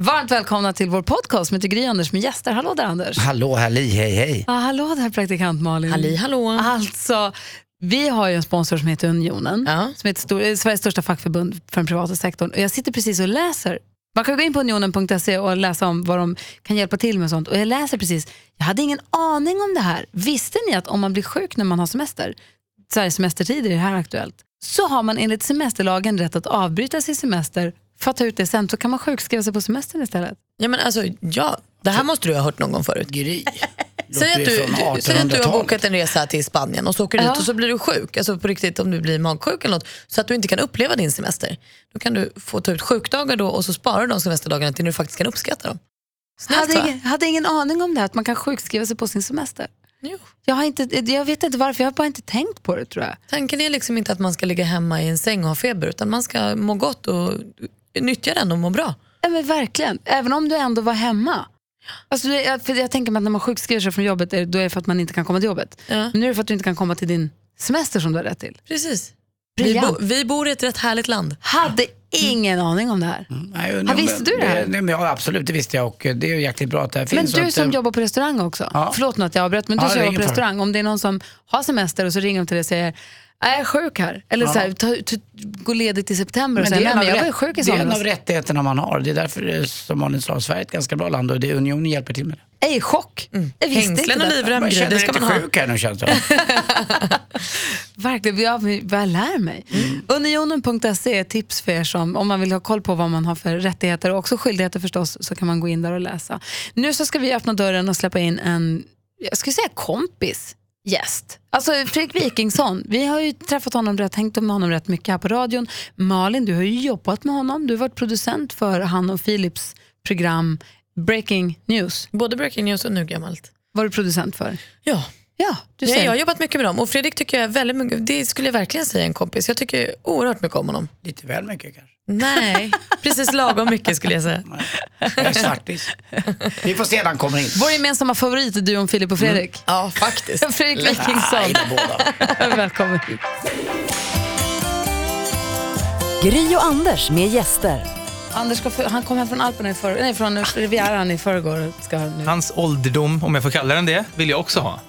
Varmt välkomna till vår podcast med Gry Anders med gäster. Hallå där Anders. Hallå, halli, hej, hej. Ja, hallå där praktikant Malin. Halli hallå. Alltså, vi har ju en sponsor som heter Unionen, Ja. som är ett stor, Sveriges största fackförbund för den privata sektorn. Och jag sitter precis och läser. Man kan gå in på unionen.se och läsa om vad de kan hjälpa till med sånt. Och jag läser precis, jag hade ingen aning om det här. Visste ni att om man blir sjuk när man har semester, Sveriges semestertider är det här aktuellt, så har man enligt semesterlagen rätt att avbryta sin semester för att ta ut det sen, så kan man sjukskriva sig på semestern istället. Ja, men alltså, ja, det här måste du ha hört någon gång förut. Gry. Säg att, du, säg att du har 1800-talet. bokat en resa till Spanien och så åker du Ja. dit och så blir du sjuk. Alltså på riktigt om du blir magsjuk eller något. Så att du inte kan uppleva din semester. Då kan du få ta ut sjukdagar då och så sparar du de semesterdagarna till när du faktiskt kan uppskatta dem. Snällt hade, ingen, hade ingen aning om det här, att man kan sjukskriva sig på sin semester. Jo. Jag, har inte, jag vet inte varför, jag har bara inte tänkt på det tror jag. Tanken är liksom inte att man ska ligga hemma i en säng och ha feber utan man ska må gott och nyttja den och må bra. Ja, men verkligen, även om du ändå var hemma. Alltså, det- jag, för jag tänker mig att när man sjukskriver sig från jobbet, är det- då är det för att man inte kan komma till jobbet. Ja. Men nu är det för att du inte kan komma till din semester som du har rätt till. Precis. Vi, bo, vi bor i ett rätt härligt land. Hade ingen aning om det här. Nej, Ja, visste du det här? Nej, men ja, absolut, det visste jag och det är ju jäkligt bra att det här Men finns. du att, som eh, jobbar på restaurang också, Ja. förlåt nu att jag avbröt, men du Ja, som det jobbar på restaurang, om det är någon som har semester och så ringer de till dig och säger "Nej, jag är sjuk här, eller så här, ta, ta, gå ledigt i september och Men är, nej en men jag var sjuk i det är en somras. av rättigheterna man har. Det är därför, eh, som Malin sa, Sverige är ett ganska bra land och det Unionen hjälper till med det. Jag är i chock. Jag visste inte Hängslen och livrem, Jag Gry, känner det mig ska lite man ha. sjuk här nu känns det Verkligen, jag, jag lär mig. Mm. Unionen.se är tips för er som, om man vill ha koll på vad man har för rättigheter och också skyldigheter förstås, så kan man gå in där och läsa. Nu så ska vi öppna dörren och släppa in en, jag skulle säga kompis, gäst. Alltså Fredrik Wikingsson, vi har ju träffat honom rätt, hängt med honom rätt mycket här på radion. Malin, du har ju jobbat med honom, du har varit producent för han och Philips program Breaking News. Både breaking news och nu gammalt. Var du producent för? Ja, Ja, du ser. jag har jobbat mycket med dem och Fredrik tycker jag är väldigt mycket, det skulle jag verkligen säga en kompis. Jag tycker oerhört mycket om honom. Lite väl mycket kanske. Nej, precis lagom mycket skulle jag säga. Jag är svartis. Vi får se när han kommer in. Vår gemensamma favorit är duon Filip och Fredrik. Ja, faktiskt. Fredrik Nej, Wikingsson. Välkommen hit. Gry och Anders med gäster. Anders ska, för- han kom hem från Alperna i för, nej, från Rivieran i förrgår. och Ska nu. Hans ålderdom, om jag får kalla den det, vill jag också ha.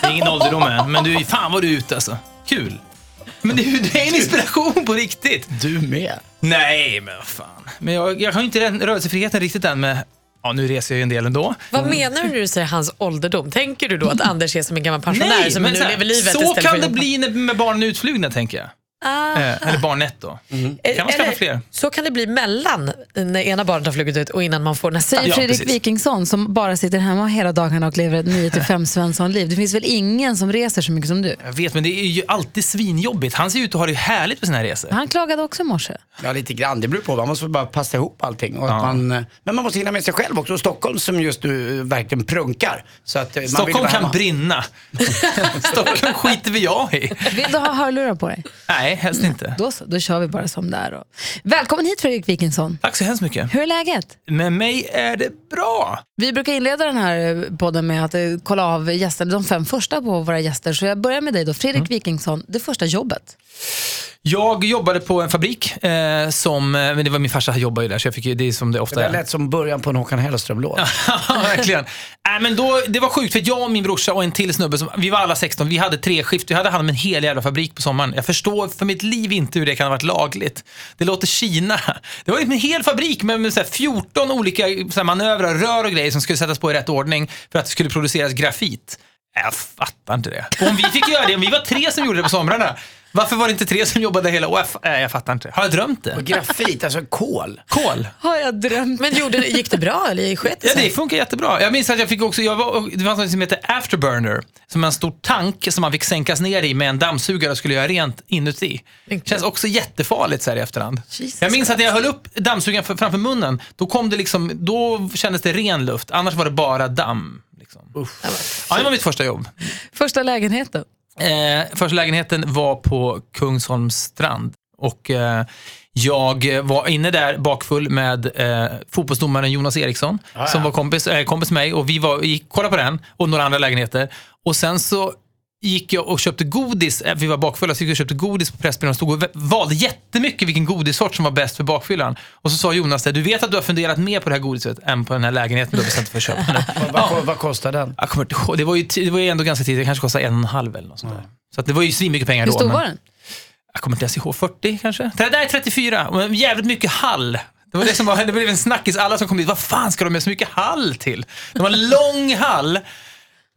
Det är ingen ålderdom än, men du, fan vad du är ute alltså. Kul. Men du, du är en inspiration på riktigt. Du med. Nej, men vad fan. Men jag, jag har ju inte den rörelsefriheten riktigt än med... Ja, nu reser jag ju en del ändå. Vad menar du när du säger hans ålderdom? Tänker du då att Anders är som en gammal pensionär Nej, som nu här, lever livet så kan det bli med barnen utflugna, tänker jag. Ah. Eh, eller barnet då. Kan man skaffa fler? Så kan det bli mellan när ena barnet har flugit ut och innan man får nästa. Säger Ja, Fredrik precis. Wikingsson som bara sitter hemma hela dagarna och lever ett 9-5 Svensson-liv. Det finns väl ingen som reser så mycket som du? Jag vet, men det är ju alltid svinjobbigt. Han ser ut att ha det härligt på sina resor. Han klagade också i morse. Ja, lite grann. Det beror på. Man måste bara passa ihop allting. Och att Ja. man, men man måste hinna med sig själv också. Och Stockholm som just nu verkligen prunkar. Så att, man Stockholm kan hemma. brinna. Stockholm skiter vi jag i. Vill du ha hörlurar på dig? Nej, helst inte. Då så, då kör vi bara som det är. Då. Välkommen hit Fredrik Wikingsson. Tack så hemskt mycket. Hur är läget? Med mig är det bra. Vi brukar inleda den här podden med att eh, kolla av gäster, de fem första på våra gäster. Så jag börjar med dig då, Fredrik Wikingsson, det första jobbet. Jag jobbade på en fabrik eh, som, eh, men det var min farsa jobbade ju där så jag fick det är som det ofta Det är. lät som början på en Håkan Hellström-låt. Ja, verkligen. Äh, men då, det var sjukt, för jag och min brorsa och en till snubbe, som, vi var alla 16, vi hade tre skift, vi hade hand om en hel jävla fabrik på sommaren. Jag förstår för mitt liv inte hur det kan ha varit lagligt. Det låter Kina. Det var liksom en hel fabrik med, med så här 14 olika så här manövrar, rör och grejer som skulle sättas på i rätt ordning för att det skulle produceras grafit. Jag fattar inte det. Och om vi fick göra det, om vi var tre som gjorde det på somrarna, varför var det inte tre som jobbade hela året? Jag, äh, jag fattar inte. Har jag drömt det? Och grafit, alltså kol. Kol? Har jag drömt? Men gjorde, det- gick det bra eller sket det Ja, det funkar jättebra. Jag minns att jag fick också, jag var, det fanns något som heter afterburner, som en stor tank som man fick sänkas ner i med en dammsugare och skulle göra rent inuti. Känns också jättefarligt så här i efterhand. Jesus jag minns att när jag höll upp dammsugaren för- framför munnen, då, kom det liksom, då kändes det ren luft, annars var det bara damm. Liksom. Ja, det var mitt första jobb. Första lägenheten. Eh, första lägenheten var på Kungsholms strand. Och eh, jag var inne där bakfull med eh, fotbollsdomaren Jonas Eriksson, som var kompis, eh, kompis med mig. Och vi var, gick kollade på den och några andra lägenheter. Och sen så gick jag och köpte godis, eh, vi var bakfulla, så gick jag och köpte godis på Pressbyrån och stod och valde jättemycket vilken godissort som var bäst för bakfyllan. Och så sa Jonas det, du vet att du har funderat mer på det här godiset än på den här lägenheten du har bestämt dig för att köpa nu. Vad, vad, vad kostar den? Jag kommer inte ihåg, det var ju, det var ju ändå ganska tidigt, det kanske kostade en och en halv eller något sånt där. Så att det var ju svinmycket pengar Hur då. stor men- var den? jag kommer inte ens ihåg, 40 kanske? Det där är 34, och jävligt mycket hall. Det var det som var, det blev en snackis, alla som kom dit, vad fan ska de med så mycket hall till? Det var en lång hall.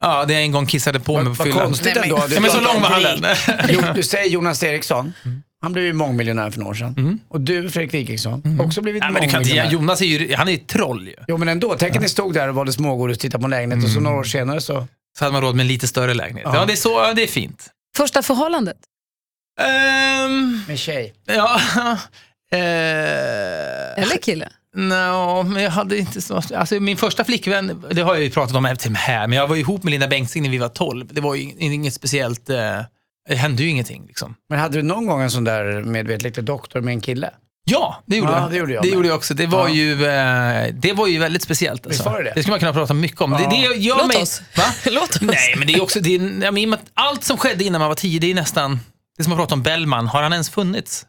Ja, det jag en gång kissade på mig på Vad fyllan. konstigt Nej, men- ändå. Du Ja, men så pratar lång var. Jo, du säger Jonas Eriksson. Han blev ju mångmiljonär för några år sedan. Och du, Fredrik Wikingsson, också blivit Nej, men det kan inte, mångmiljonär. Jonas är ju, han är ett troll ju. Jo men ändå, tänk att ni stod där och valde smågodis och tittade på en lägenhet och så några år senare så... Så hade man råd med en lite större lägenhet. Ja, det är så, det är fint. Första förhållandet? Ehm, Med tjej. ja, eh, Eller kille? No, men jag hade inte så... Alltså min första flickvän, det har jag ju pratat om här, men jag var ihop med Linda Bengtzing när vi var 12. Det var ju inget speciellt... Eh, det hände ju ingenting liksom. Men hade du någon gång en sån där medvetet doktor med en kille? Ja, det gjorde Ja, jag. det gjorde jag det gjorde jag också. Det var, Ja. ju, eh, det var ju väldigt speciellt. Alltså. Visst var det det? det skulle man kunna prata mycket om. Det, det gör Låt mig... oss. Va? Låt oss. Nej, men det är också... Det är, jag menar, allt som skedde innan man var tio, det är nästan... Det är som att prata om Bellman. Har han ens funnits?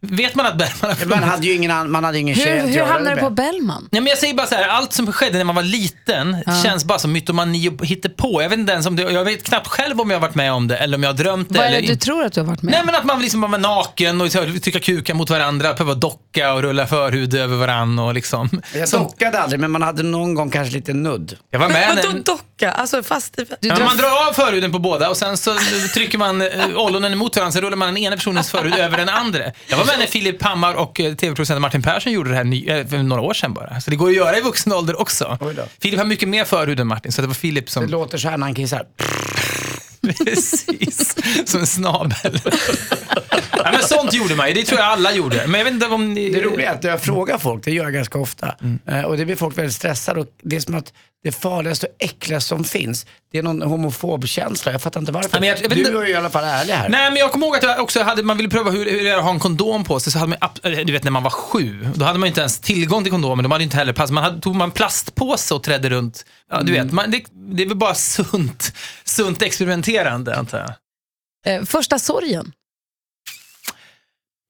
Vet man att Bellman har funnits? Man hade ju ingen, an- man hade ingen tjej Hur, att hur göra hamnade det du på med. Bellman? Nej, men jag säger bara så här, allt som skedde när man var liten känns bara som mytomani och hittepå. Jag vet inte ens om det, jag vet knappt själv om jag har varit med om det eller om jag har drömt det. Vad är eller det du inte. tror att du har varit med Nej om? men att man liksom var naken och trycka kukar mot varandra, behöva docka och rulla förhud över varandra och liksom. Jag Som- dockade aldrig men man hade någon gång kanske lite nudd. jag var med Vadå docka? Alltså fast i... Du Ja, drar- man drar av förhuden på båda och sen så trycker man eh, ollonen emot varandra, så rullar man den ena personens förhud över den andra. Jag var med när Filip Hammar och eh, tv-producenten Martin Persson gjorde det här ny, eh, för några år sedan bara. Så det går att göra i vuxen ålder också. Filip har mycket mer förhud än Martin, så det var Filip Det som... låter så här när han kissar. Precis, som en snabel. ja, men sånt gjorde man ju, det tror jag alla gjorde. Men jag vet inte om ni... Det roliga är att när jag frågar folk, det gör jag ganska ofta, eh, och det blir folk väldigt stressade. Och det är som att det farligaste och äckligaste som finns, det är någon homofobkänsla. Jag fattar inte varför. Men jag- jag du inte- är ju i alla fall ärlig här. Nej, men jag kommer ihåg att jag också hade, man ville pröva hur, hur det är att ha en kondom på sig. Så hade man, du vet när man var sju, då hade man inte ens tillgång till kondomer. De hade inte heller pass. Man hade, tog man plastpåse och trädde runt. Ja, du vet, man, det, det är väl bara sunt, sunt experimenterande antar jag. Eh, första sorgen?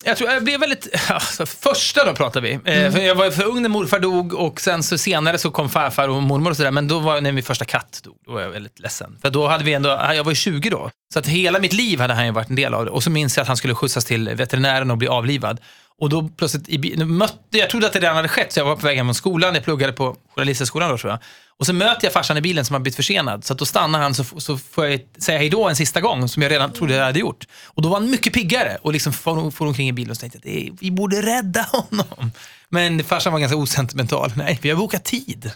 Jag tror jag blev väldigt, alltså, första då pratar vi. Eh, för jag var för ung när morfar dog och sen så senare så kom farfar och mormor och sådär. Men då var när min första katt dog, då var jag väldigt ledsen. För då hade vi ändå, jag var ju 20 då. Så att hela mitt liv hade han ju varit en del av det. Och så minns jag att han skulle skjutsas till veterinären och bli avlivad. Och då plötsligt, i, mötte, jag trodde att det redan hade skett, så jag var på väg hem från skolan, jag pluggade på Journalisthögskolan då tror jag. Och så möter jag farsan i bilen som har blivit försenad, så att då stannar han så, så får jag säga hej då en sista gång, som jag redan trodde jag hade gjort. Och då var han mycket piggare och liksom for, for omkring i bilen och så tänkte jag att vi borde rädda honom. Men farsan var ganska osentimental. Nej, vi har bokat tid.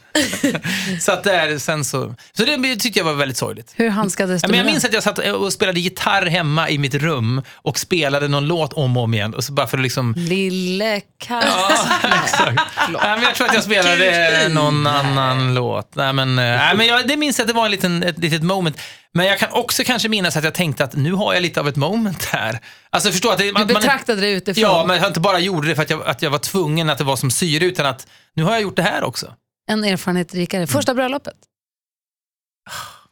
så att där, sen så... Så det tyckte jag var väldigt sorgligt. Hur handskades Ja, du men jag minns att jag satt och spelade gitarr hemma i mitt rum och spelade någon låt om och om igen. Och så bara för att liksom... Lille katt. Exakt. Men jag tror att jag spelade någon annan låt. Nej, men, eh, nej, men jag, det minns jag att det var en liten, ett litet moment. Men jag kan också kanske minnas att jag tänkte att nu har jag lite av ett moment här. Alltså förstå att det, Du man, man, betraktade det utifrån. Ja, men jag inte bara gjorde det för att jag, att jag var tvungen att det var som syre, utan att nu har jag gjort det här också. En erfarenhet rikare. Första bröllopet?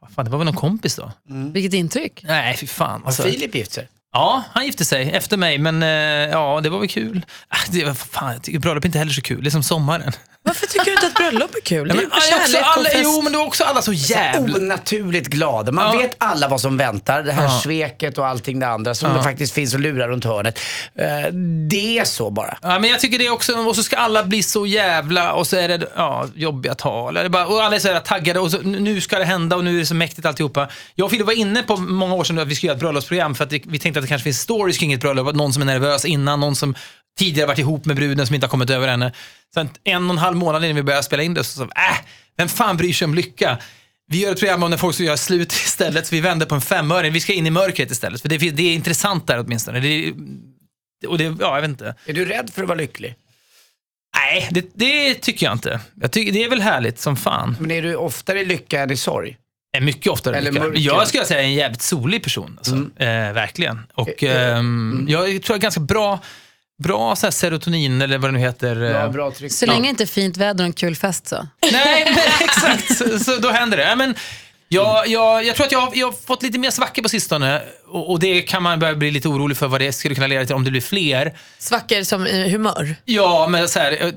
Vad Fan, det var väl någon kompis då? Vilket intryck? Nej, fy fan. Har Alltså. Filip gift sig? Ja, han gifte sig efter mig, men eh, ja, det var väl kul. Ah, det var, fan, jag tycker bröllop är inte heller så kul. Det är som sommaren. Varför tycker du inte att bröllop är kul? Det är ju ah, också kärlek och alla, fest. jo, men då är också alla så jävla... Onaturligt glada. Man Ja. vet alla vad som väntar. Det här Ja. sveket och allting det andra som det faktiskt finns och lurar runt hörnet. Eh, det är så bara. Ja, men jag tycker det också, och så ska alla bli så jävla, och så är det ja, jobbiga tal. Eller bara, och alla är så här taggade och så, nu ska det hända och nu är det så mäktigt alltihopa. Jag och Filip var inne på många år sedan att vi skulle göra ett bröllopsprogram för att det, vi tänkte att det kanske finns stories kring ett bröllop. Att någon som är nervös innan, någon som tidigare varit ihop med bruden som inte har kommit över henne. Sen en och en halv månad innan vi började spela in det så sa vi, äh, vem fan bryr sig om lycka? Vi gör ett program om när folk ska göra slut istället, så vi vänder på en femöring. Vi ska in i mörkret istället, för det, det är intressant där åtminstone. Det, och det, ja, jag vet inte. Är du rädd för att vara lycklig? Nej, det, det tycker jag inte. Jag tycker, det är väl härligt som fan. Men är du oftare i lycka än i sorg? Är mycket oftare Eller lycka. mörker. Jag skulle säga är en jävligt solig person. Alltså. Eh, verkligen. Och Eh, eh, ehm, jag tror jag är ganska bra, bra så här, serotonin eller vad det nu heter. eh. Bra, bra tryck. Så länge inte fint väder och en kul fest så. Nej, men exakt. Så, så då händer det. Ja, men, Jag, jag, jag tror att jag, har- jag har fått lite mer svackor på sistone och, och det kan man börja bli lite orolig för vad det skulle kunna leda till om det blir fler. Svackor som i humör. Ja, men så här, eh,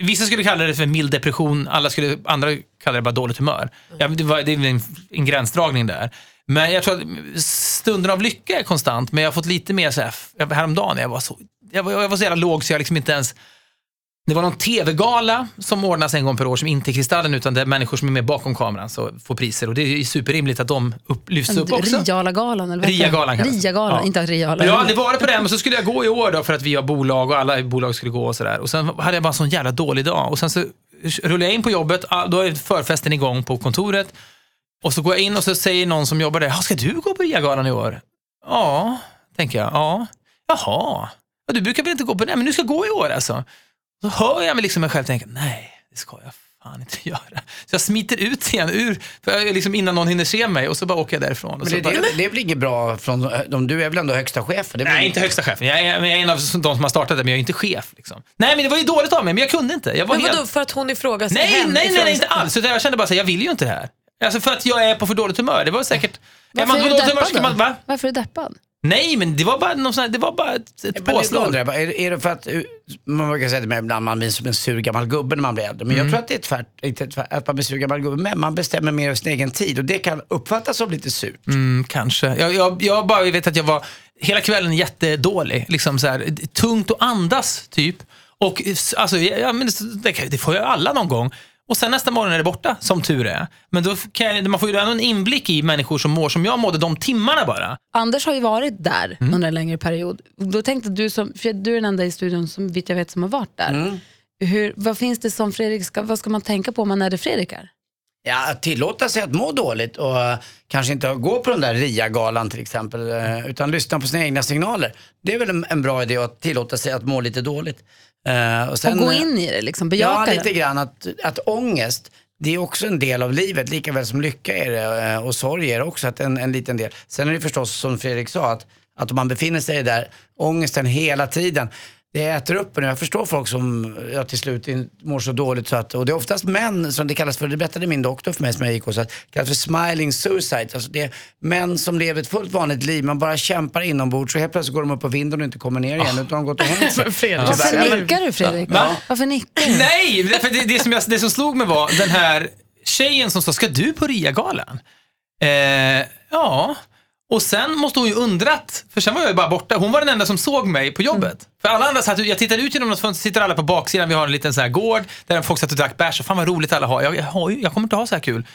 vissa skulle kalla det för mild depression, alla skulle, andra kallar det bara dåligt humör. Ja, det, var, det är väl en, en gränsdragning där. Men jag tror att stunden av lycka är konstant, men jag har fått lite mer så här, häromdagen, jag var så, jag var, jag var så jävla låg så jag liksom inte ens det var någon tv-gala som ordnas en gång per år som inte är Kristallen utan det är människor som är med bakom kameran som får priser och det är superrimligt att de upp, lyfts upp också. Riala-galan eller vad det? Ria-galan det. Ria-galan, Ja. inte Riala. Har aldrig varit på den, men så skulle jag gå i år då för att vi har bolag och alla i bolag skulle gå och sådär. Och sen hade jag bara en sån jävla dålig dag. Och sen så rullar jag in på jobbet, ah, då är förfesten igång på kontoret. Och så går jag in och så säger någon som jobbar där, "Ja, ska du gå på RIA-galan i år? Ja, tänker jag. Ja. Jaha. Ja, du brukar väl inte gå på den, men du ska gå i år alltså. Så hör jag mig liksom mig själv tänka, nej, det ska jag fan inte göra. Så jag smiter ut igen ur, för jag, liksom innan någon hinner se mig och så bara åker jag därifrån. Och Men så det, bara, det, det är väl inget bra från, de, du är väl ändå högsta chef? Det är väl Nej, inte högsta chefen. Jag är, jag är en av de som har startat det, men jag är inte chef. Liksom. Nej, men det var ju dåligt av mig, men jag kunde inte. Jag var Men helt... vadå, för att hon ifrågasätter nej, hen- nej, nej, nej, inte alls. Utan jag kände bara så här, jag vill ju inte det här. Alltså för att jag är på för dåligt humör. Det var säkert... Varför man är du humör deppad ska man, då? va? Varför är du deppad? Nej, men det var bara, någon sån här, det var bara ett, ett Men påslag. undrar jag är, är det för att, uh, man brukar säga det med ibland man blir som en sur gammal gubbe när man blir äldre. Men Mm. jag tror att det är tvärt, inte tvärt, att man blir sur gammal gubbe, men man bestämmer mer över sin egen tid och det kan uppfattas som lite surt. Mm, kanske. Jag, jag, jag bara vet att jag var hela kvällen jättedålig. Liksom så här, tungt att andas, typ. Och alltså, ja, men det, det får ju alla någon gång. Och sen nästa morgon är det borta, som tur är. Men då kan jag, man får ju ändå en inblick i människor som mår som jag mådde de timmarna bara. Anders har ju varit där Mm. under en längre period. Då tänkte du, som, för du är den enda i studion som vitt jag vet som har varit där. Mm. Hur, vad finns det som Fredrik ska, vad ska man tänka på om man är det Fredrik är? Ja, att tillåta sig att må dåligt och uh, kanske inte gå på den där RIA-galan till exempel, uh, utan lyssna på sina egna signaler. Det är väl en, en bra idé att tillåta sig att må lite dåligt. Uh, och, sen, och gå in i det, liksom, Ja, bejaka lite det. grann. Att, att ångest, det är också en del av livet, lika väl som lycka är det eh, och sorg är det också att en, en liten del. Sen är det förstås som Fredrik sa, att, att om man befinner sig där, ångesten hela tiden, det äter upp en. Jag förstår folk som ja, till slut mår så dåligt så att, och det är oftast män som det kallas för, det berättade min doktor för mig som jag gick hos, att det kallas för smiling suicide. Alltså det är män som lever ett fullt vanligt liv, man bara kämpar inombords så helt plötsligt går de upp på vinden och inte kommer ner igen utan de har gått och hängt sig. Varför nickar du Fredrik? Va? Varför nickar du? Nej, därför det, det, som jag, det som slog mig var den här tjejen som sa, ska du på RIA-galan? Eh, ja. Och sen måste hon ju undrat, för sen var jag ju bara borta. Hon var den enda som såg mig på jobbet. För alla andra satt, jag tittade ut genom något fönster, sitter alla på baksidan, vi har en liten så här gård där folk satt och drack bärs. Fan vad roligt alla har. Jag, jag, jag kommer inte ha så här kul.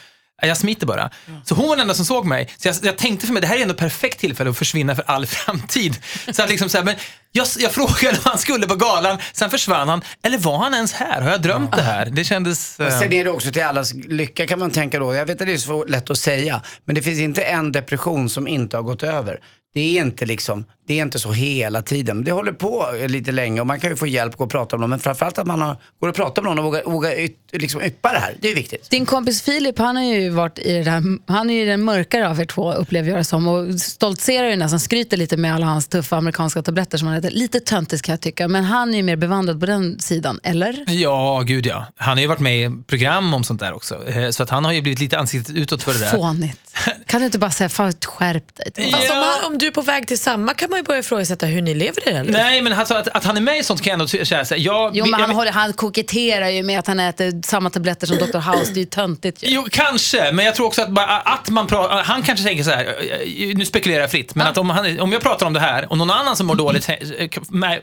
Jag smiter bara. Så hon var den enda som såg mig. Så jag, jag tänkte för mig, det här är ändå ett perfekt tillfälle att försvinna för all framtid. Så att liksom så här, men jag, jag frågade om han skulle på galan, sen försvann han. Eller var han ens här? Har jag drömt det här? Det kändes... eh, Sen är det också till allas lycka kan man tänka då. Jag vet att det är så lätt att säga, men det finns inte en depression som inte har gått över. Det är inte liksom, det är inte så hela tiden. Det håller på lite länge och man kan ju få hjälp att gå och prata om det. Men framförallt att man har, går och pratar med någon och vågar, vågar yt, liksom yppa det här. Det är viktigt. Din kompis Filip, han har ju varit i det där, han är ju den mörkare av er två upplever jag det som och stoltserar ju nästan, skryter lite med alla hans tuffa amerikanska tabletter som han äter. Lite töntigt kan jag tycka, men han är ju mer bevandrad på den sidan, eller? Ja, gud ja. Han har ju varit med i program om sånt där också. Eh, Så att han har ju blivit lite ansiktet utåt för det där. Fånigt. Kan du inte bara säga, fan skärp dig? Ja. Fast han, om du är på väg till samma kan man ju börja ifrågasätta hur ni lever i det. Eller? Nej, men alltså, att, att han är med i sånt kan jag ändå säga. så här, Jag, Jo, men jag, han, håller, han koketterar ju med att han äter samma tabletter som Dr. House, det är ju töntigt ju. Jo, kanske, men jag tror också att, bara, att man pratar, han kanske tänker så här, eh, nu spekulerar jag fritt, men att om, han, om jag pratar om det här och någon annan som mår dåligt eh,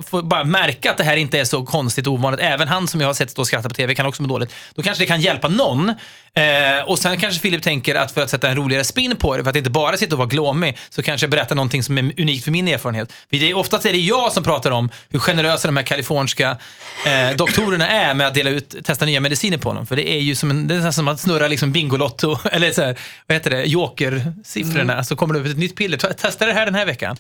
får bara märka att det här inte är så konstigt och ovanligt, även han som jag har sett stå och skratta på TV kan också må dåligt, då kanske det kan hjälpa någon. Eh, och sen kanske Filip tänker att för att sätta en roligare spin på det, för att inte bara sitta och vara glåmig, så kanske jag berättar någonting som är unikt för min erfarenhet. För det är, oftast är det jag som pratar om hur generösa de här kaliforniska eh, doktorerna är med att dela ut, testa nya mediciner på dem. För det är ju som, en, det är som att snurra liksom Bingolotto, eller så här, vad heter det, joker-siffrorna, så kommer det upp ett nytt piller. Ta- Testa det här den här veckan.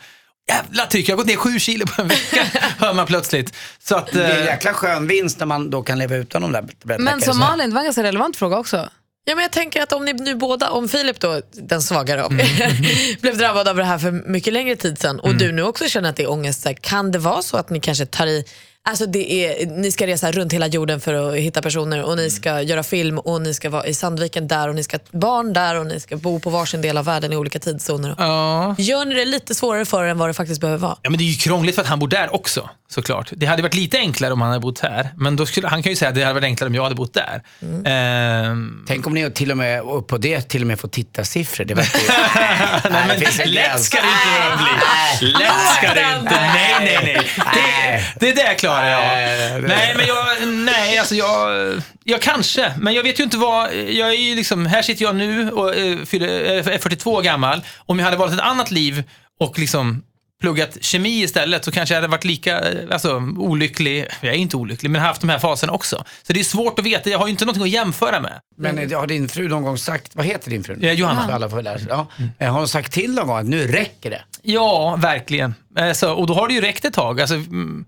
Jävla tyck, jag har gått ner sju kilo på en vecka, hör man plötsligt. Så att, Det är en eh, jäkla skön vinst när man då kan leva utan de där tabletterna. Men som. Malin, det var en ganska relevant fråga också. Ja, men jag tänker att om ni nu båda, om Filip då, den svagare av Mm. er, blev drabbad av det här för mycket längre tid sedan och du nu också känner att det är ångest, så här, kan det vara så att ni kanske tar i Alltså det är, ni ska resa runt hela jorden för att hitta personer och ni ska göra film och ni ska vara i Sandviken där och ni ska ha barn där och ni ska bo på varsin del av världen i olika tidszoner. Ja. Gör ni det lite svårare för er än vad det faktiskt behöver vara? Ja, men det är ju krångligt för att han bor där också, såklart. Det hade varit lite enklare om han hade bott här. Men då skulle, han kan ju säga att det hade varit enklare om jag hade bott där. Ehm, Tänk om ni till och med, och på det till och med får tittarsiffror. Det verkar ju... nej, men en lätt ska det inte behöva bli. Lätt ska det inte. Nej, nej, nej. Det, det där klarar jag. Nej, men jag, nej, alltså jag, jag kanske, men jag vet ju inte vad, jag är ju liksom, här sitter jag nu och eh, eh, är 42 år gammal. Om jag hade valt ett annat liv och liksom pluggat kemi istället så kanske jag hade varit lika eh, alltså, olycklig. Jag är inte olycklig, men haft de här faserna också. Så det är svårt att veta. Jag har ju inte någonting att jämföra med. Men eh, har din fru någon gång sagt, vad heter din fru? Eh, Johanna. Så alla får lära sig. Ja. Eh, Har hon sagt till någon gång att nu räcker det? Ja, verkligen. Eh, Så, och då har det ju räckt ett tag. Alltså, mm,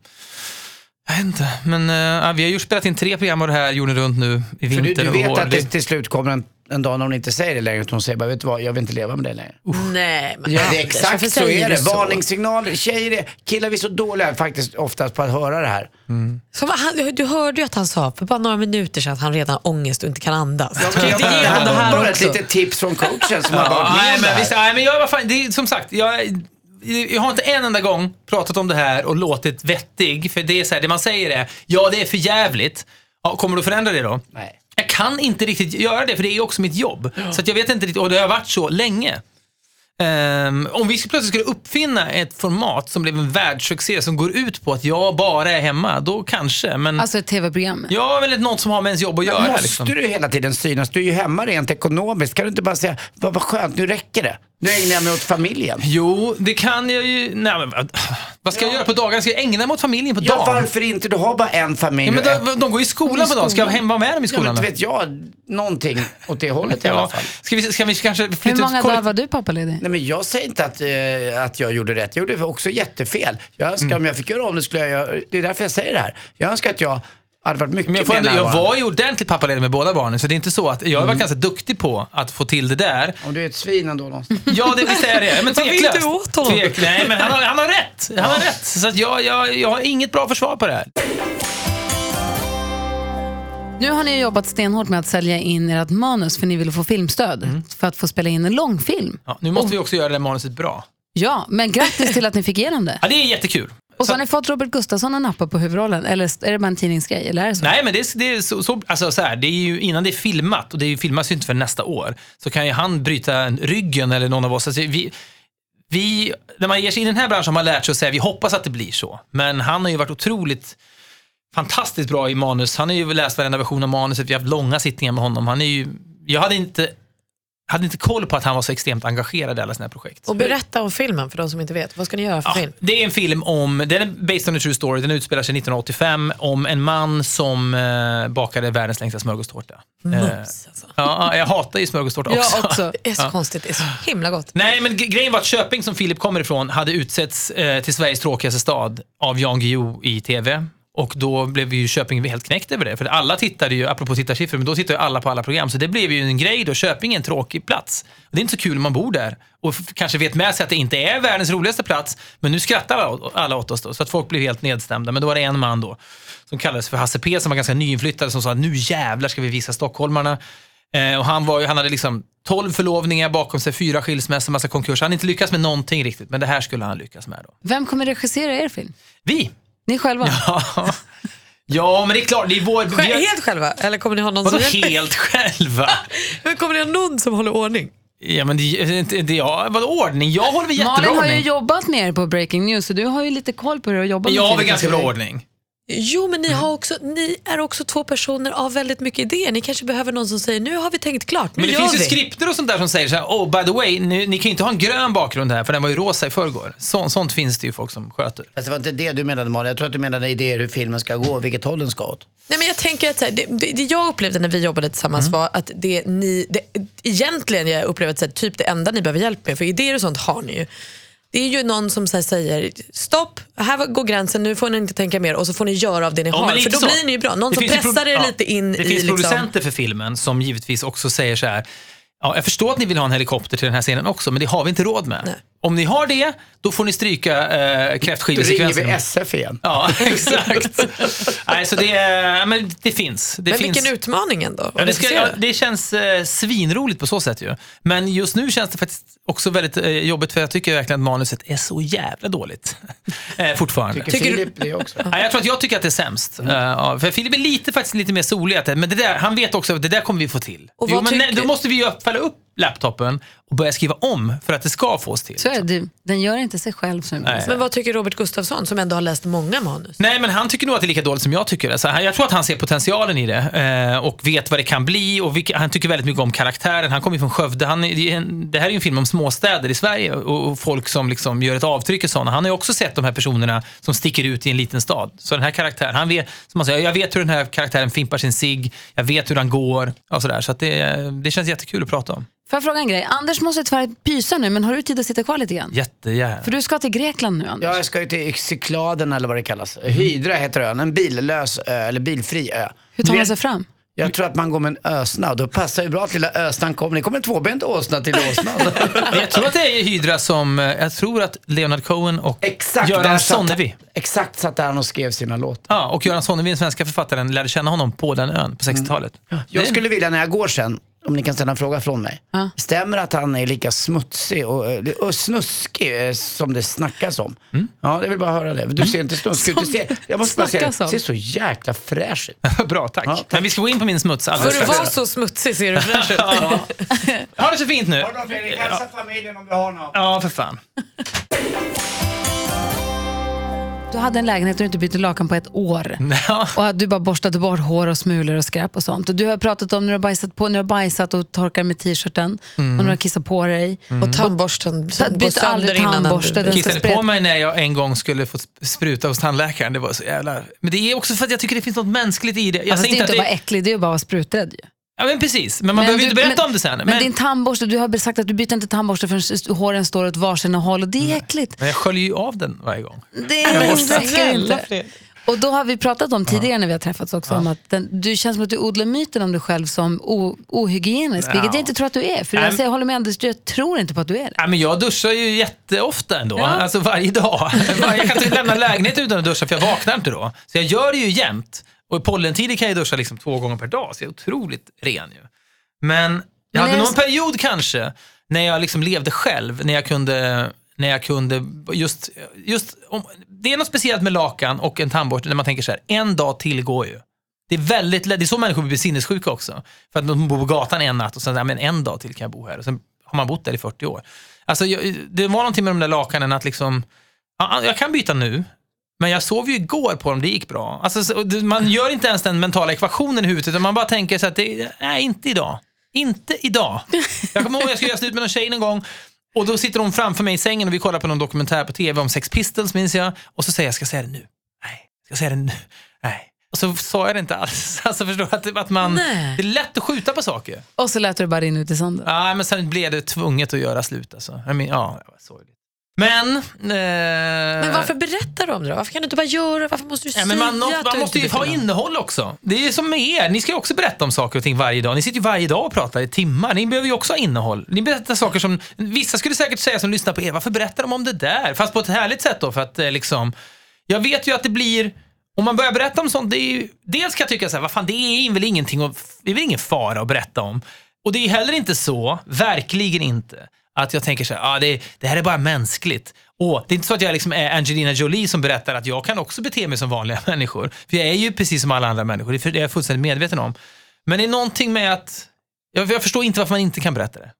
jag vet inte, men eh, vi har ju spelat in tre program av det här jorden runt nu i För vinter du, du och vet att det till slut kommer en, en dag när hon inte säger det längre, att hon säger bara, vet du vad, jag vill inte leva med det längre. Nej, men Ja, det är Anders, exakt så är det. så? Varningssignaler, tjejer, är- killar vi är så dåliga faktiskt oftast på att höra det här. Så vad han, du hörde ju att han sa för bara några minuter sedan att han redan har ångest och inte kan andas. Ja, men inte jag- det det här var här bara ett litet tips från coachen som har varit med nej, det men, visst, nej, men jag, vad fan, det är, som sagt, jag, jag har inte en enda gång pratat om det här och låtit vettig. För det är så här, det man säger är, ja det är för jävligt. Ja, kommer du förändra det då? Nej. Jag kan inte riktigt göra det, för det är också mitt jobb. Så att jag vet inte riktigt, och det har varit så länge. Ehm, om vi plötsligt skulle uppfinna ett format som blev en världssuccé som går ut på att jag bara är hemma, då kanske. Men Alltså ett tv-program. jag är väl något som har med ens jobb att göra. Måste Liksom. du hela tiden synas? Du är ju hemma rent ekonomiskt. Kan du inte bara säga, vad, vad skönt, nu räcker det. Nu ägnar jag mig åt familjen. Jo, det kan jag ju. Nej, men, vad- ska jag göra på dagarna? Ska jag ägna mig åt familjen på Ja, dagen? varför inte? Du har bara en familj. Ja, men och ett- de, de går i skolan på dagen. Ska jag hem vara med dem i Ja, skolan? men då? inte vet jag. Någonting åt det hållet i alla Ja. fall. Ska, vi, ska vi kanske Hur flytta många ut dagar var du pappaledig? Nej, men jag säger inte att, eh, att jag gjorde rätt. Jag gjorde också jättefel. Jag önskar om jag fick göra om det skulle jag göra. Det är därför jag säger det här. Jag önskar att jag hade varit mycket Men jag, ändå, jag var ju ordentligt pappaledig med båda barnen, så det är inte så att jag har varit ganska duktig på att få till det där. Om du är ett svin ändå någonstans. Ja, det, visst är det. Men vill tveklöst. du åt honom? Tvek, nej, men han har, han har rätt. Han har rätt. Så att jag, jag, jag har inget bra försvar på det här. Nu har ni jobbat stenhårt med att sälja in ert manus för ni ville få filmstöd för att få spela in en långfilm. Ja, nu måste vi också göra det manuset bra. Ja, men grattis till att ni fick igenom det. Ja, det är jättekul. Och så har ni fått Robert Gustafsson att nappa på huvudrollen, eller är det bara en tidningsgrej? Eller är det så? Nej, men det är, det är så, så, alltså så här, det är ju innan det är filmat, och det är ju filmas ju inte för nästa år, så kan ju han bryta ryggen eller någon av oss. Alltså, vi, vi, när man ger sig in i den här branschen har man lärt sig att säga vi hoppas att det blir så. Men han har ju varit otroligt fantastiskt bra i manus. Han har ju läst varenda version av manuset, vi har haft långa sittningar med honom. Han är ju, jag hade inte, hade inte koll på att han var så extremt engagerad i alla sina projekt. Och berätta om filmen för de som inte vet. Vad ska ni göra för Ja, film? det är en film om, den är based on a true story, den utspelar sig 1985 om en man som eh, bakade världens längsta smörgåstårta. Eh, Mums alltså. ja, jag hatar ju smörgåstårta också. Jag också. Det är så konstigt, det är så himla gott. Nej, men grejen var att Köping, som Filip kommer ifrån, hade utsetts eh, till Sveriges tråkigaste stad av Jan Guillou i TV. Och då blev ju Köping helt knäckt över det. För alla tittade ju, apropå tittarsiffror, men då tittar ju alla på alla program. Så det blev ju en grej då. Köping är en tråkig plats. Och det är inte så kul om man bor där. Och kanske vet med sig att det inte är världens roligaste plats. Men nu skrattar alla, alla åt oss då. Så att folk blev helt nedstämda. Men då var det en man då, som kallades för Hasse P, som var ganska nyinflyttad, som sa nu jävlar ska vi visa stockholmarna. Eh, och han, var ju, han hade liksom 12 förlovningar bakom sig, fyra skilsmässor, massa konkurser. Han hade inte lyckats med någonting riktigt, men det här skulle han lyckas med då. Vem kommer regissera er film? Vi! Ni själva? Ja, ja men det är klart, det är vår... vi Själv, har- helt själva? Eller kommer ni ha någon Vadå som hjälper? helt själva? Men kommer ni ha någon som håller ordning? Ja, men det, det, det, ja, vadå ordning? Jag håller väl jättebra Malin har ju ordning. jobbat med er på Breaking News, så du har ju lite koll på hur det är att jobba med Jag har väl ganska bra ordning. Jo, men ni, har också, ni är också två personer av väldigt mycket idéer. Ni kanske behöver någon som säger nu har vi tänkt klart, nu Men det gör finns ju vi. skripter och sånt där som säger så här, oh by the way, ni, ni kan ju inte ha en grön bakgrund här för den var ju rosa i förrgår. Så, sånt finns det ju folk som sköter. Fast det var inte det du menade Malin. Jag tror att du menade idéer hur filmen ska gå, vilket håll den ska åt. Nej, men jag tänker att så här, det, det, det jag upplevde när vi jobbade tillsammans Mm. var att det ni, det, egentligen jag upplever att så här, typ det enda ni behöver hjälp med, för idéer och sånt har ni ju. Det är ju någon som säger stopp, här går gränsen, nu får ni inte tänka mer och så får ni göra av det ni Ja, har. För då så. blir ni ju bra. Någon Det som pressar er ja, lite in Det i... finns Liksom, producenter för filmen som givetvis också säger så här, ja, jag förstår att ni vill ha en helikopter till den här scenen också, men det har vi inte råd med. Nej. Om ni har det, då får ni stryka eh, Då ringer kräftskivesekvensen. vi SF igen. Ja, exakt. Nej, så det, är- men det finns. Det Men finns. vilken utmaning ändå. Ja, det, ska, ja, det känns eh, svinroligt på så sätt ju. Men just nu känns det faktiskt också väldigt eh, jobbigt för jag tycker verkligen att manuset är så jävla dåligt. eh, fortfarande. Tycker, Tycker Filip det också? Ja, jag tror att jag tycker att det är sämst. Mm. Eh, ja, för Filip är lite, faktiskt lite mer solig. Men det där, han vet också att det där kommer vi få till. Och Jo, vad men nej, tycker- då måste vi ju fälla upp laptopen och börja skriva om för att det ska fås till. Så är det, den gör inte sig själv som Nej. Men vad tycker Robert Gustafsson som ändå har läst många manus? Nej, men han tycker nog att det är lika dåligt som jag tycker. Alltså, jag tror att han ser potentialen i det eh, och vet vad det kan bli. Och han tycker väldigt mycket om karaktären. Han kommer ju från Skövde. Han är, det här är ju en film om småstäder i Sverige och, och folk som liksom gör ett avtryck i sådana. Han har ju också sett de här personerna som sticker ut i en liten stad. Så den här karaktären, han vet, som han säger, jag vet hur den här karaktären fimpar sin sig. jag vet hur han går och sådär. Så att det, det känns jättekul att prata om. Får jag fråga en grej? Anders måste tyvärr pysa nu, men har du tid att sitta kvar lite grann? Jättegärna. För du ska till Grekland nu, Anders. Ja, jag ska ju till Cykladen eller vad det kallas. Hydra heter ön, en billös ö, eller bilfri ö. Hur tar man sig fram? Jag tror att man går med en ösna och då passar ju bra att lilla ösnan kommer. Det kommer en tvåbent åsna till åsnan. Jag tror att det är Hydra som, eh, jag tror att Leonard Cohen och Exakt, Göran Sonnevi Exakt satt där han och skrev sina låtar. Ja, och Göran Sonnevi, den svenska författaren, lärde känna honom på den ön på 60-talet. Jag Det- skulle vilja när jag går sen, om ni kan ställa en fråga från mig. Ja. Stämmer att han är lika smutsig och, eh, och snuskig eh, som det snackas om? Mm. Ja, jag vill bara höra det. Du ser inte snuskig ut. Du ser, jag måste bara säga det. Du ser så jäkla fräsch ut. Bra, tack. Ja, tack. Men vi ska gå in på min smuts alldeles För att vara så smutsig ser du fräsch ut. Ha det så fint nu. Hälsa familjen om du har något. Ja, för fan. Du hade en lägenhet och du inte bytte lakan på ett år. Ja. Och att du bara borstade bort hår och smulor och skräp och sånt. Och du har pratat om när du har bajsat, på, när du har bajsat och torkar med t-shirten och när du har kissat på dig. Och tandborsten Byt aldrig tandborste. Den Kissade spreta. på mig när jag en gång skulle få spruta hos tandläkaren. Det var så jävla... Men det är också för att jag tycker det finns något mänskligt i det. Jag Alltså, det är inte att att det... äcklig, det är ju bara att vara spruträdd. Ja, men precis. Men man behöver du- inte berätta men, om det sen. Men, Men, din tandborste, du har sagt att du byter inte tandborste förrän håren står åt varsina håll och det är äckligt. men jag sköljer ju av den varje gång. Det räcker inte. Och då har vi pratat om tidigare när vi har träffats också om att den, du känns som att du odlar myten om dig själv som o, ohygienisk, vilket Ja. jag inte tror att du är. För Nej, jag, säger, jag håller med Anders, jag tror inte på att du är det. Ja, men jag duschar ju jätteofta ändå, alltså varje dag. Jag kan inte lämna lägenheten utan att duscha för jag vaknar inte då. Så jag gör det ju jämt. Och i pollentider kan jag duscha liksom två gånger per dag, så jag är otroligt ren ju. Men jag Men hade någon så- period kanske, när jag liksom levde själv, när jag kunde, när jag kunde just, just om, det är något speciellt med lakan och en tandborste när man tänker så här, en dag till går ju. Det är väldigt det är så människor blir sinnessjuka också. För att de bor på gatan en natt och sen, ja, men en dag till kan jag bo här. Och sen har man bott där i 40 år. Alltså, jag, det var någonting med de där lakanen att liksom, ja, jag kan byta nu, men jag sov ju igår på dem, det gick bra. Alltså, man gör inte ens den mentala ekvationen i huvudet, utan man bara tänker så att det, nej, inte idag. Inte idag. Jag kommer ihåg jag skulle göra slut med någon tjej en gång och då sitter hon framför mig i sängen och vi kollar på någon dokumentär på tv om Sex Pistols minns jag. Och så säger jag, ska jag säga det nu? Nej. Ska jag säga det nu? Nej. Och så sa jag det inte alls. Alltså förstår? Att, att man, Nej. det är lätt att skjuta på saker. Och så lät du det bara rinna ut i sanden. Ja, men sen blev det tvunget att göra slut. Alltså. Jag men, ja, det var sorgligt. Men... Eh, Men varför berättar du om det då? Varför kan du inte bara göra Varför måste du Ja, säga men man, man du måste ju ha innehåll också. Det är som med er. Ni ska ju också berätta om saker och ting varje dag. Ni sitter ju varje dag och pratar i timmar. Ni behöver ju också ha innehåll. Ni berättar saker som... Vissa skulle säkert säga som lyssnar på er, varför berättar de om det där? Fast på ett härligt sätt då, för att eh, liksom... Jag vet ju att det blir... Om man börjar berätta om sånt, det är ju, dels kan jag tycka så här, vad fan, det är väl ingenting att, det är väl ingen fara att berätta om. Och det är heller inte så, verkligen inte, att jag tänker så här, ah, det, det här är bara mänskligt. Och det är inte så att jag liksom är Angelina Jolie som berättar att jag kan också bete mig som vanliga människor. För jag är ju precis som alla andra människor, det är jag fullständigt medveten om. Men det är någonting med att, jag, jag förstår inte varför man inte kan berätta det.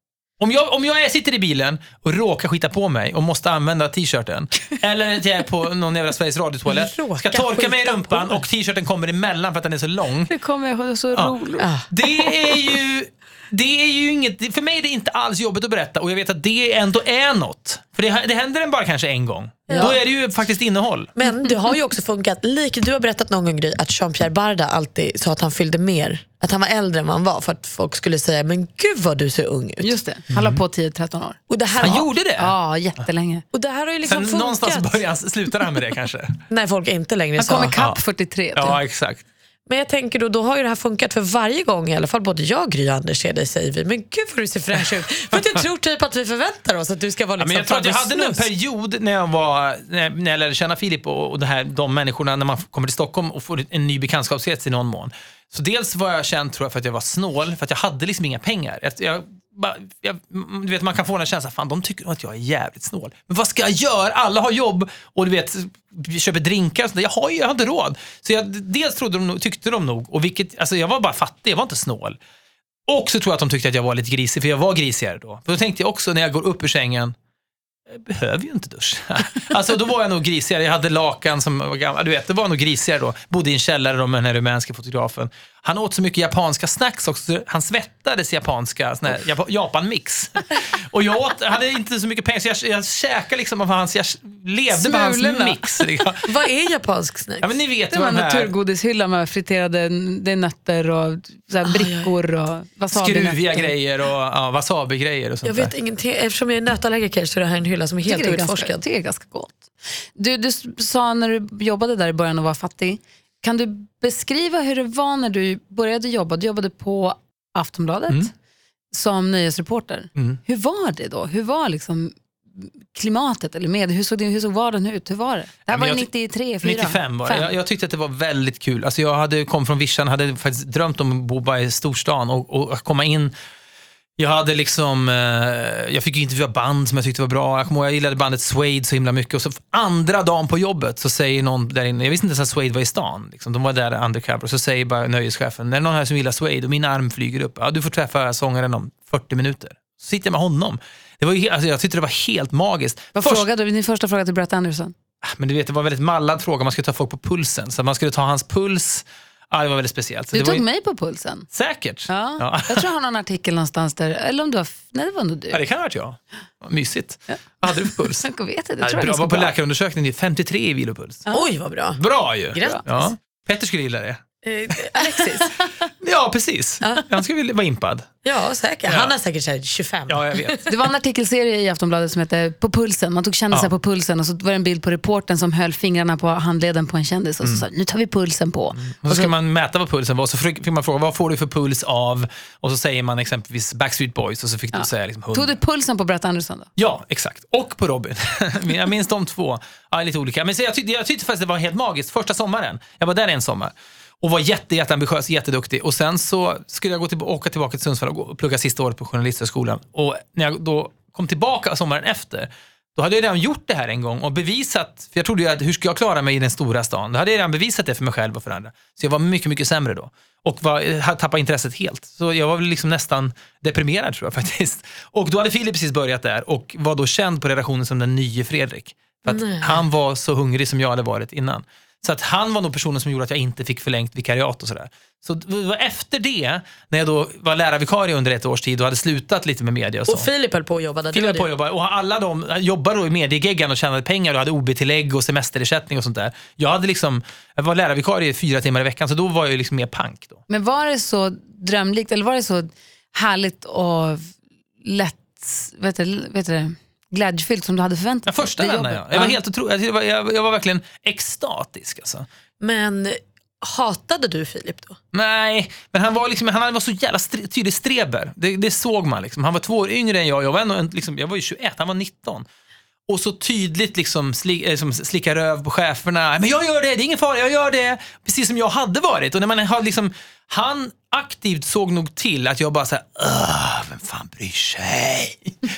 Om jag, om jag är- sitter i bilen och råkar skita på mig och måste använda t-shirten, eller att jag är på någon jävla Sveriges Radio-toalett, ska torka mig i rumpan och t-shirten kommer emellan för att den är så lång. Det kommer jag så Ja. roligt. Ah. Det är ju... Det är ju inget, för mig är det inte alls jobbigt att berätta och jag vet att det ändå är något. För det, det händer en bara kanske en gång. Ja. Då är det ju faktiskt innehåll. Men det har ju också funkat, lik, du har berättat någon gång Gry, att Jean-Pierre Barda alltid sa att han fyllde mer, att han var äldre än vad han var för att folk skulle säga men gud vad du ser ung ut. Just det, han la på 10-13 år. Och det här, Han har- gjorde det. Ja, jättelänge. och det här har ju liksom Sen någonstans funkat börjar han, slutar han med det kanske. när folk inte längre Han sa. kom ikapp Ja. 43. Typ. Ja, exakt. Men jag tänker då, då har ju det här funkat för varje gång i alla fall både jag, Gry och Anders ser dig säger vi, men gud vad du ser fräsch ut. För att jag tror typ att vi förväntar oss att du ska vara Ja, liksom men jag tror att jag hade en period när jag, var, när jag lärde känna Filip och, och det här, de människorna när man kommer till Stockholm och får en ny bekantskapskrets i någon mån. Så dels var jag känd tror jag för att jag var snål, för att jag hade liksom inga pengar. Jag, jag, jag, mm, du vet, man kan få den här känslan, fan de tycker nog att jag är jävligt snål. Men vad ska jag göra? Alla har jobb och du vet, vi köper drinkar och sånt. Jag har ju jag har inte råd. Så jag, dels trodde de, tyckte de nog, och vilket, alltså jag var bara fattig, jag var inte snål. Och så tror jag att de tyckte att jag var lite grisig, för jag var grisigare då. För då tänkte jag också när jag går upp ur sängen, jag behöver ju inte duscha. Alltså då var jag nog grisigare. Jag hade lakan som var gamla. Du vet, det var nog grisigare då. Bodde i en källare då med den här rumänska fotografen. Han åt så mycket japanska snacks också. så Han svettades japanska, sån här Jap- Japan-mix. Och jag åt, hade inte så mycket pengar så jag, jag käkade liksom av hans, jag levde på hans Smulorna. mix. liksom. Vad är japansk snacks? Ja men ni vet Det var en naturgodishylla med friterade det nötter och så här brickor och wasabi skruviga grejer och ja, wasabi-grejer och sånt jag där. vet ingenting, eftersom jag är nötallergiker så är det här en hylla som är helt tycker det är ganska gott. Du, du sa när du jobbade där i början och var fattig. Kan du beskriva hur det var när du började jobba? Du jobbade på Aftonbladet Mm. som nöjesreporter. Hur var det då? Hur var liksom klimatet eller med? Hur såg, det, hur såg vardagen ut? Hur var det? Det här var jag ju ty- 93, 4? 95 var det. Jag, jag tyckte att det var väldigt kul. Alltså jag hade kom från Vischan, hade faktiskt drömt om att bo bara i storstan och, och komma in. Jag hade liksom, eh, jag fick ju intervjua band som jag tyckte var bra. Jag, kommer ihåg, jag gillade bandet Suede så himla mycket. Och så andra dagen på jobbet så säger någon där inne, jag visste inte ens att Suede var i stan. Liksom, de var där undercover. Och så säger bara nöjeschefen, det är någon här som gillar Suede och min arm flyger upp. Ja, du får träffa sångaren om 40 minuter. Så sitter jag med honom. Det var ju, alltså, jag tyckte det var helt magiskt. Vad Först- frågade du? Din första fråga till Brett Anderson? men du vet, det var en väldigt mallad fråga. Man skulle ta folk på pulsen. Så man skulle ta hans puls. Ja, det var väldigt speciellt. Så Du det var tog ju- mig på pulsen. Säkert. Ja. Ja. Jag tror jag har någon artikel någonstans där, eller om du har, nej det var nog du. Ja, det kan ha varit jag. Mysigt. Vad hade du för puls? Jag vet inte, Ja, jag tror bra, jag var på bra. läkarundersökning, det är 53 i vilopuls. Oj vad bra. Bra ju! Grattis. Ja. Petter skulle gilla det. Eh, Alexis? Ja, precis. Han skulle vara impad. Ja säkert. Han har säkert så här 25. Ja, jag vet. Det var en artikelserie i Aftonbladet som hette På pulsen. Man tog kändisar Ja. på pulsen och så var det en bild på reporten som höll fingrarna på handleden på en kändis och så sa nu tar vi pulsen på. Och så ska man mäta vad pulsen var och så fick man fråga vad får du för puls av och så säger man exempelvis Backstreet Boys och så fick du säga liksom 100. Tog du pulsen på Brett Andersson då? Ja, exakt. Och på Robin. jag minns de två. Ja, lite olika. Men så jag, tyckte, jag tyckte faktiskt det var helt magiskt. Första sommaren. Jag var där en sommar. Och var jätte, jätteambitiös, jätteduktig. Och sen så skulle jag gå till, åka tillbaka till Sundsvall och gå, plugga sista året på Journalisthögskolan. Och när jag då kom tillbaka sommaren efter, då hade jag redan gjort det här en gång och bevisat, för jag trodde ju att hur ska jag klara mig i den stora stan? Då hade jag redan bevisat det för mig själv och för andra. Så jag var mycket, mycket sämre då. Och var, hade tappat intresset helt. Så jag var väl liksom nästan deprimerad tror jag faktiskt. Och då hade Filip precis börjat där och var då känd på redaktionen som den nye Fredrik. För att han var så hungrig som jag hade varit innan. Så att han var nog personen som gjorde att jag inte fick förlängt vikariat och sådär. Så det var efter det, när jag då var lärarvikarie under ett års tid och hade slutat lite med media och så. Och Filip höll på att jobba där du Filip hade- på att jobba och alla de jobbade då i mediegeggan och tjänade pengar och hade OB-tillägg och semesterersättning och sånt där. Jag hade liksom, jag var lärarvikarie fyra timmar i veckan så då var jag liksom mer pank då. Men var det så drömlikt eller var det så härligt och lätt, vet du, vet du, glädjefyllt som du hade förväntat Den första dig? vändan jobbet? jag. Var helt otrolig. Jag var, jag, var verkligen extatisk alltså. Men hatade du Filip då? Nej, men han var, liksom, han var så jävla stre, tydlig streber. Det, det såg man. Liksom. Han var två år yngre än jag. Jag var, ändå, liksom, jag var ju 21, han var 19. Och så tydligt liksom, sli, eh, som slicka röv på cheferna. Men jag gör det, det är ingen fara, jag gör det. Precis som jag hade varit. Och när man har liksom, han aktivt såg nog till att jag bara såhär, vem fan bryr sig?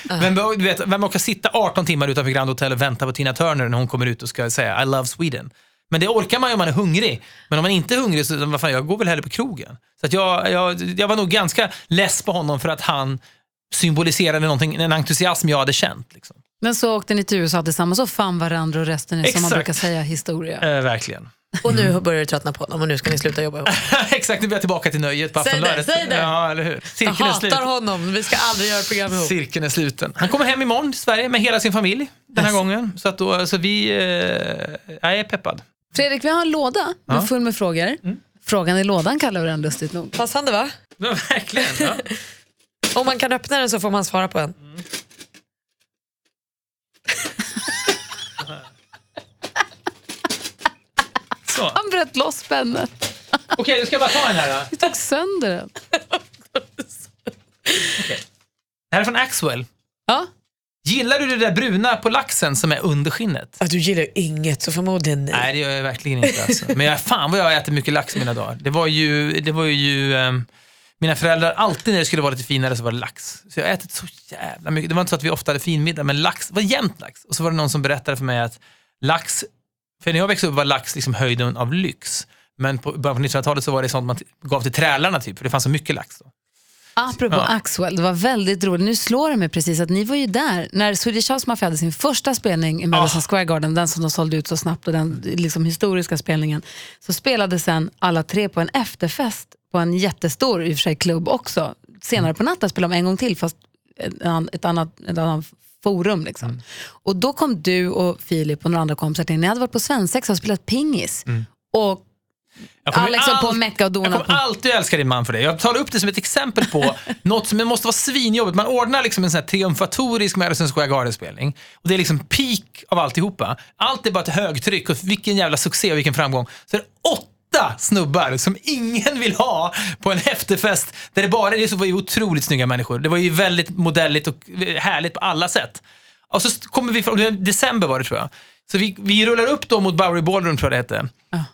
Vem, du vet, vem orkar sitta 18 timmar utanför Grand Hotel och vänta på Tina Turner när hon kommer ut och ska säga I love Sweden? Men det orkar man ju om man är hungrig. Men om man inte är hungrig så vad fan, jag går väl hellre på krogen. Så att jag, jag, jag var nog ganska less på honom för att han symboliserade någonting, en entusiasm jag hade känt. Liksom. Men så åkte ni till USA tillsammans och fann varandra och resten är som man Exakt. brukar säga historia. Eh, verkligen. Och nu börjar du tröttna på honom och nu ska ni sluta jobba ihop. Exakt, nu är jag tillbaka till nöjet på Säg det, Aftonbladet. säg det. Ja, eller hur? Jag Cirkeln är, slut. hatar honom, vi ska aldrig göra program ihop. Cirkeln är sluten. Han kommer hem imorgon till Sverige med hela sin familj den här Yes. gången. Så, att då, så vi, eh, jag är peppad. Fredrik, vi har en låda med full med frågor. Frågan i lådan kallar vi den lustigt nog. Passande va? Ja, verkligen. Ja. Om man kan öppna den så får man svara på en. Så. Han bröt loss spännet. Okej, du ska jag bara ta en här då. Du tog sönder den. Det här är från Axwell. Ja. Gillar du det där bruna på laxen som är under skinnet? Att du gillar inget så förmodligen nej. Nej, det gör jag verkligen inte. Alltså. Men jag, fan vad jag äter mycket lax i mina dagar. Det var ju, det var ju ehm, mina föräldrar, alltid när det skulle vara lite finare så var det lax. Så jag har ätit så jävla mycket. Det var inte så att vi ofta hade finmiddag, men lax, det var jämt lax. Och så var det någon som berättade för mig att lax, för när jag växte upp var lax liksom höjden av lyx. Men på början på 1900-talet så var det sånt man gav till trälarna typ, för det fanns så mycket lax då. Apropå Ja. Axwell, det var väldigt roligt. Nu slår det mig precis att ni var ju där när Swedish House Mafia hade sin första spelning i Madison Ah. Square Garden, den som de sålde ut så snabbt och den liksom, historiska spelningen. Så spelade sen alla tre på en efterfest på en jättestor i och för sig klubb också. Senare på natten spelade de en gång till fast ett, an- ett, annat, ett annat forum. Liksom. Mm. Och då kom du och Filip och några andra kompisar till. Ni hade varit på svensexa och spelat pingis. Och Jag kommer Alex höll på mecka och dona Jag på- kommer alltid älska din man för det. Jag tar upp det som ett exempel på något som måste vara svinjobbigt. Man ordnar liksom en sån här triumfatorisk Madison Square Garden-spelning. Och det är liksom peak av alltihopa. Allt är bara ett högtryck och vilken jävla succé och vilken framgång. Så är åtta snubbar som ingen vill ha på en efterfest där det bara det så var ju otroligt snygga människor. Det var ju väldigt modelligt och härligt på alla sätt. Och så kommer vi, från december var det tror jag. Så vi, vi rullar upp då mot Bowery Ballroom tror jag det hette.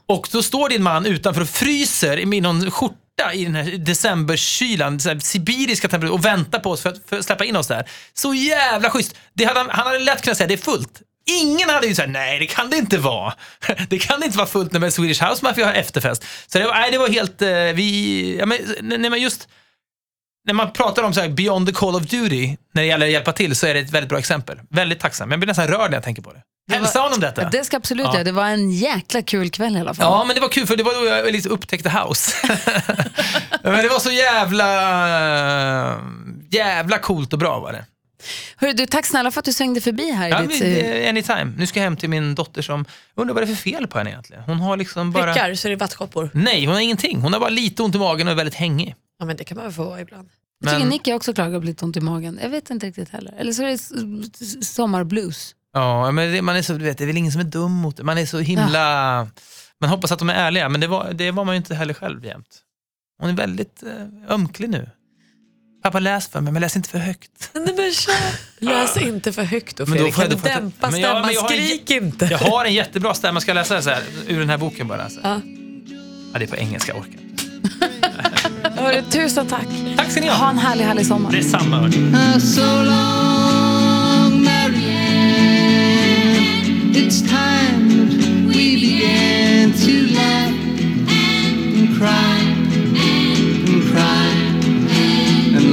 Och då står din man utanför och fryser med någon skjorta i den här decemberkylan, här sibiriska temperaturer och väntar på oss för att, för att släppa in oss där. Så jävla schysst. Det hade, han- han hade lätt kunnat säga det är fullt. Ingen hade ju sagt nej det kan det inte vara. Det kan inte vara fullt när Swedish House Mafia har efterfest. Så det var, nej, det var helt, eh, vi, ja, men, nej, men just när man pratar om så här beyond the call of duty, när det gäller att hjälpa till, så är det ett väldigt bra exempel. Väldigt tacksam. Jag blir nästan rörd när jag tänker på det. Hälsa honom detta. Det ska absolut Ja. göra. Det var en jäkla kul kväll i alla fall. Ja, men det var kul för det var då jag liksom upptäckte house. men det var så jävla, jävla coolt och bra var det. Hörru, du, tack snälla för att du svängde förbi här. i Ja, ditt, men, eh, anytime. Nu ska jag hem till min dotter som, jag undrar vad det är för fel på henne egentligen. Hon har liksom bara... Prickar så är det vattkoppor. Nej, hon har ingenting. Hon har bara lite ont i magen och är väldigt hängig. Ja men det kan man väl få ibland. jag tycker Men- Nicky också klagar på lite ont i magen. Jag vet inte riktigt heller. Eller så är det sommarblues. Ja, men det, man är så, du vet, det är väl ingen som är dum mot det. Man är så himla... Man hoppas att de är ärliga, men det var, det var man ju inte heller själv jämt. Hon är väldigt eh, ömklig nu. Pappa läs för mig, men läs inte för högt. Nej, men. Läs inte för högt då Men då Fredrik. får jag- Kan du jag- dämpa Men jag- stämman? men jag har en Skrik inte. Jag har en jättebra stämma, ska jag läsa så här, ur den här boken bara? Så. Ja. Ja, det är på engelska, jag orkar inte. Hörru, tusen tack. Tack ska ni Ha ha. en härlig, härlig sommar. Detsamma. hörni. so long, Marianne. It's time that we began to laugh and cry